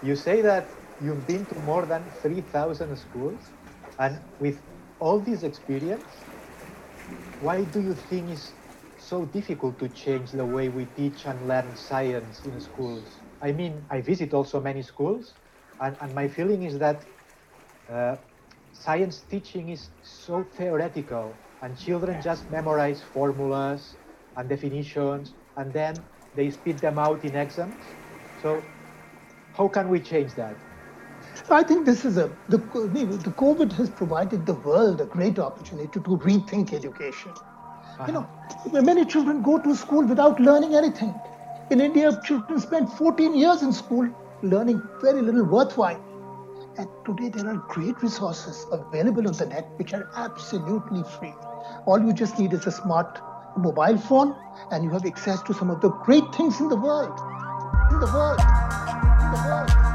you say that you've been to more than 3,000 schools, and with all this experience, why do you think it's so difficult to change the way we teach and learn science in schools? I mean, I visit also many schools, and, and my feeling is that uh, science teaching is so theoretical, and children just memorize formulas and definitions, and then they spit them out in exams. So, how can we change that? I think this is a the, the COVID has provided the world a great opportunity to rethink education. Uh-huh. You know, many children go to school without learning anything. In India, children spend 14 years in school learning very little worthwhile. And today there are great resources available on the net which are absolutely free. All you just need is a smart mobile phone and you have access to some of the great things in the world. In the world. The world.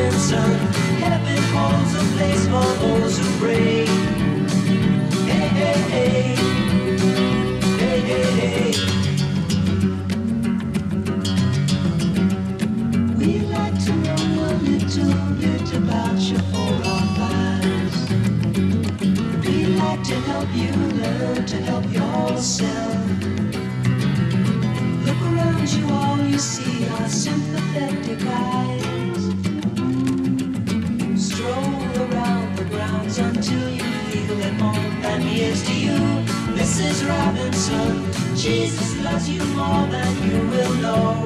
Robinson. Heaven holds a place for those who pray. Until you feel at home. And here's to you, Mrs. Robinson. Jesus loves you more than you will know.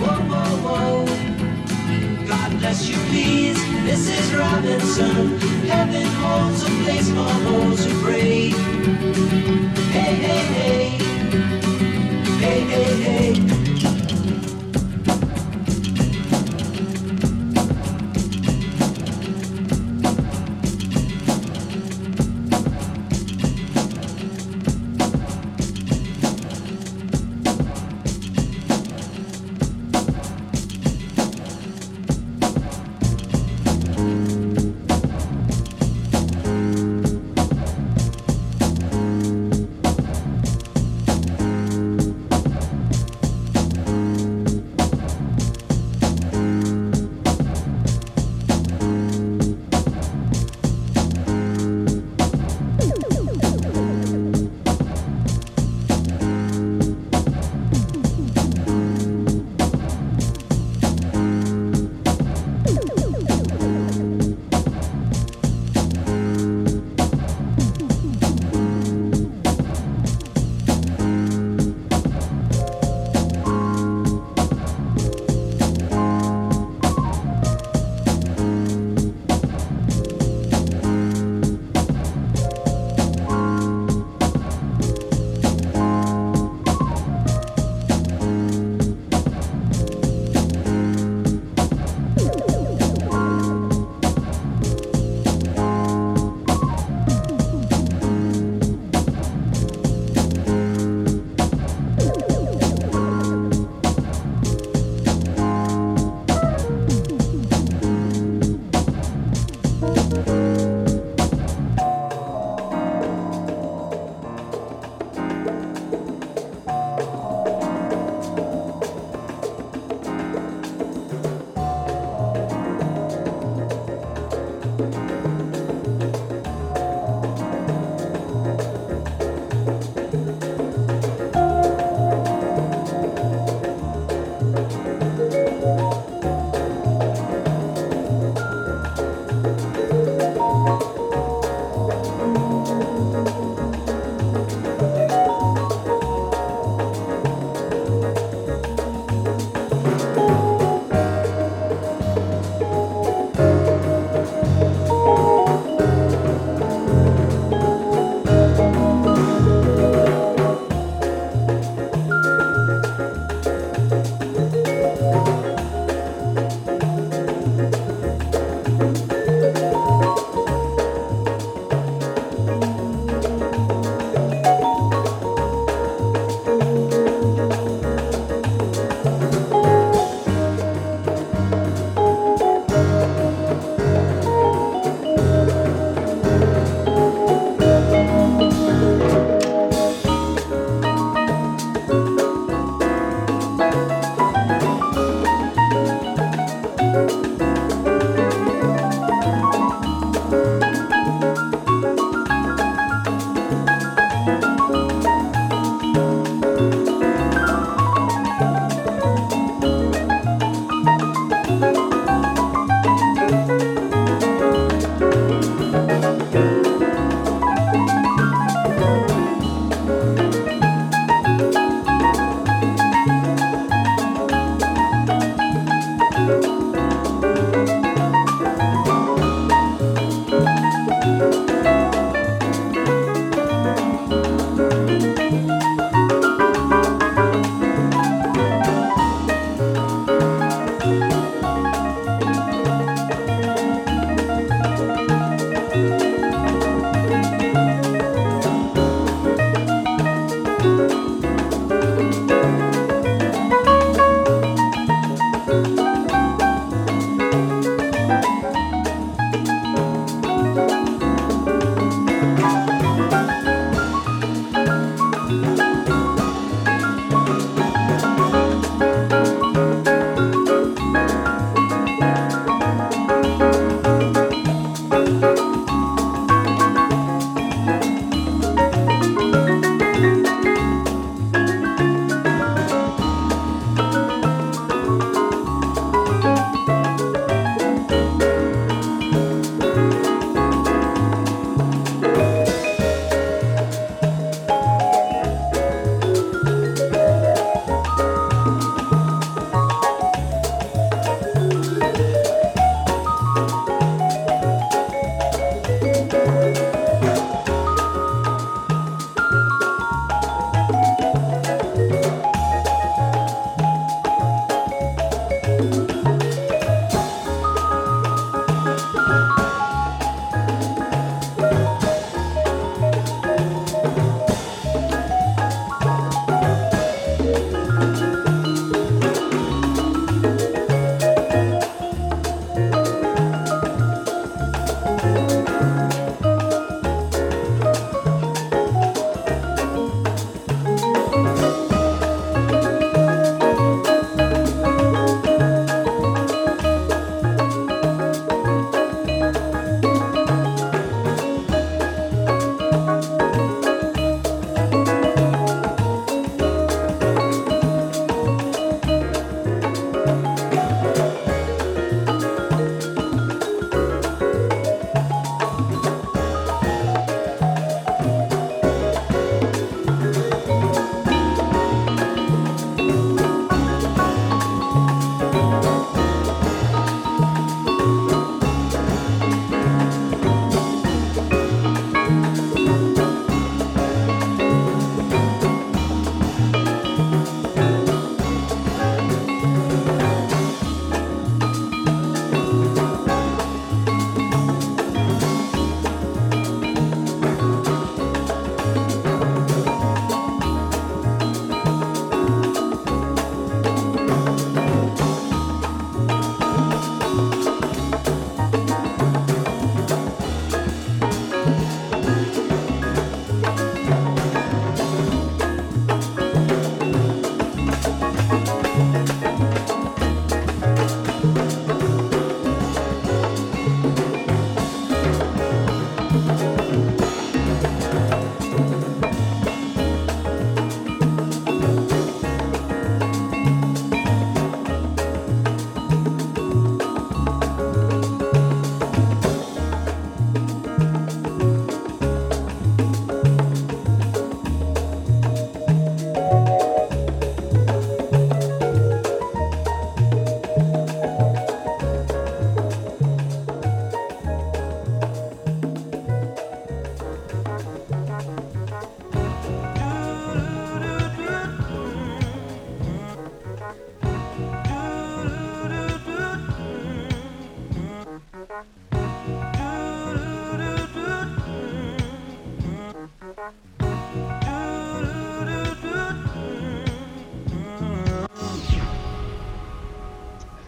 Whoa, whoa, whoa. God bless you, please, Mrs. Robinson. Heaven holds a place for those who pray. Hey, hey, hey. Hey, hey, hey.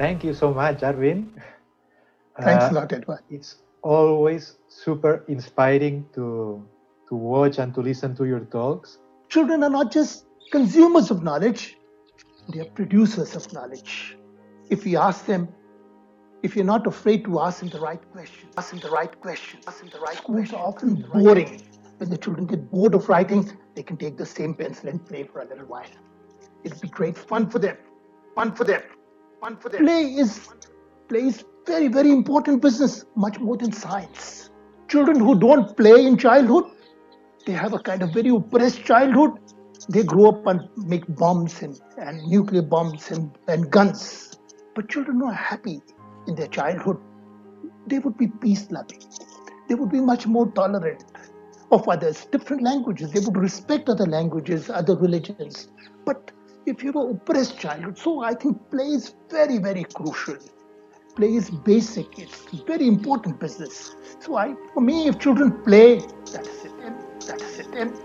Thank you so much, Arvind. Thanks Uh, a lot, Edward. It's always super inspiring to to watch and to listen to your talks. Children are not just consumers of knowledge, they are producers of knowledge. If we ask them, if you're not afraid to ask them the right questions, ask them the right questions, ask them the right Schools are often boring. When the children get bored of writing, they can take the same pencil and play for a little while. It'll be great fun for them. Fun for them. Play is play is very, very important business, much more than science. Children who don't play in childhood, they have a kind of very oppressed childhood. They grow up and make bombs and, and nuclear bombs and, and guns. But children who are happy in their childhood, they would be peace loving. They would be much more tolerant of others, different languages. They would respect other languages, other religions. But if you're an oppressed child. so I think play is very, very crucial. Play is basic. It's very important business. So I, for me, if children play, that's it. That's it.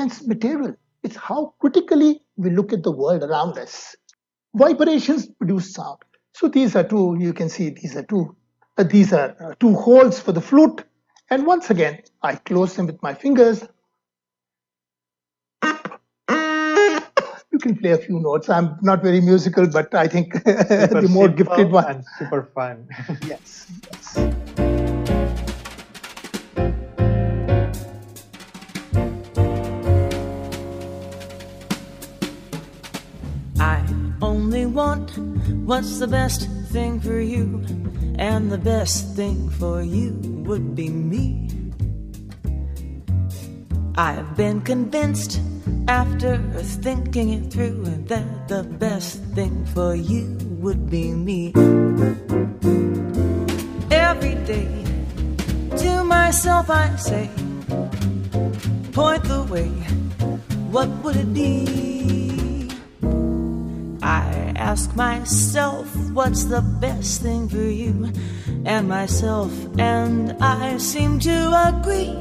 Expensive material, it's how critically we look at the world around us. Vibrations produce sound. So these are two, you can see these are two, uh, these are uh, two holes for the flute. And once again, I close them with my fingers. You can play a few notes. I'm not very musical, but I think the more gifted one. super fun. Yes, yes. Only want what's the best thing for you, and the best thing for you would be me. I've been convinced after thinking it through that the best thing for you would be me. Every day to myself I say, point the way, what would it be? Ask myself, what's the best thing for you and myself, and I seem to agree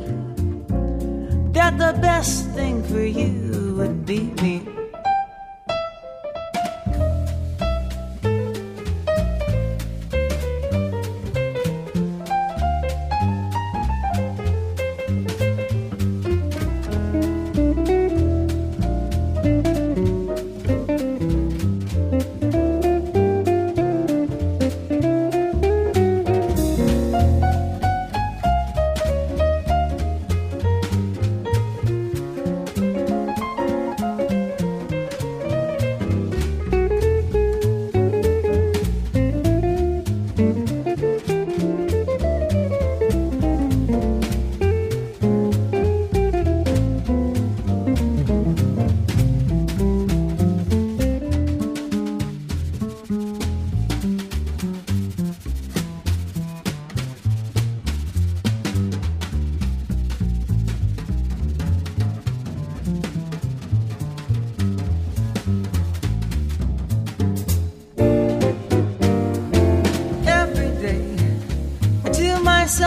that the best thing for you would be me.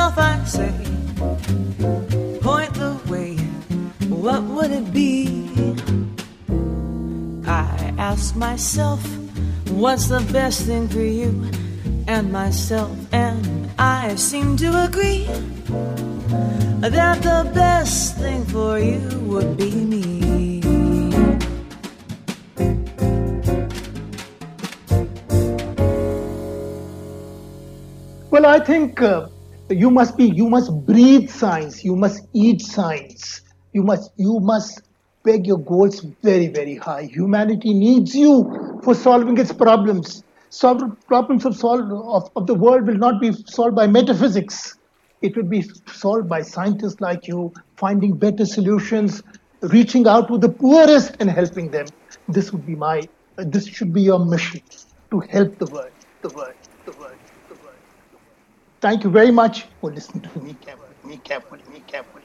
To myself I say, point the way, what would it be? I ask myself, what's the best thing for you and myself, and I seem to agree that the best thing for you would be me. Well, I think uh, you must be, you must breathe science. You must eat science. You must, you must peg your goals very, very high. Humanity needs you for solving its problems. Solve, problems of, solve, of, of the world will not be solved by metaphysics. It will be solved by scientists like you, finding better solutions, reaching out to the poorest and helping them. This would be my, uh, this should be your mission to help the world, the world, the world. Thank you very much for listening to me carefully, me carefully, me carefully.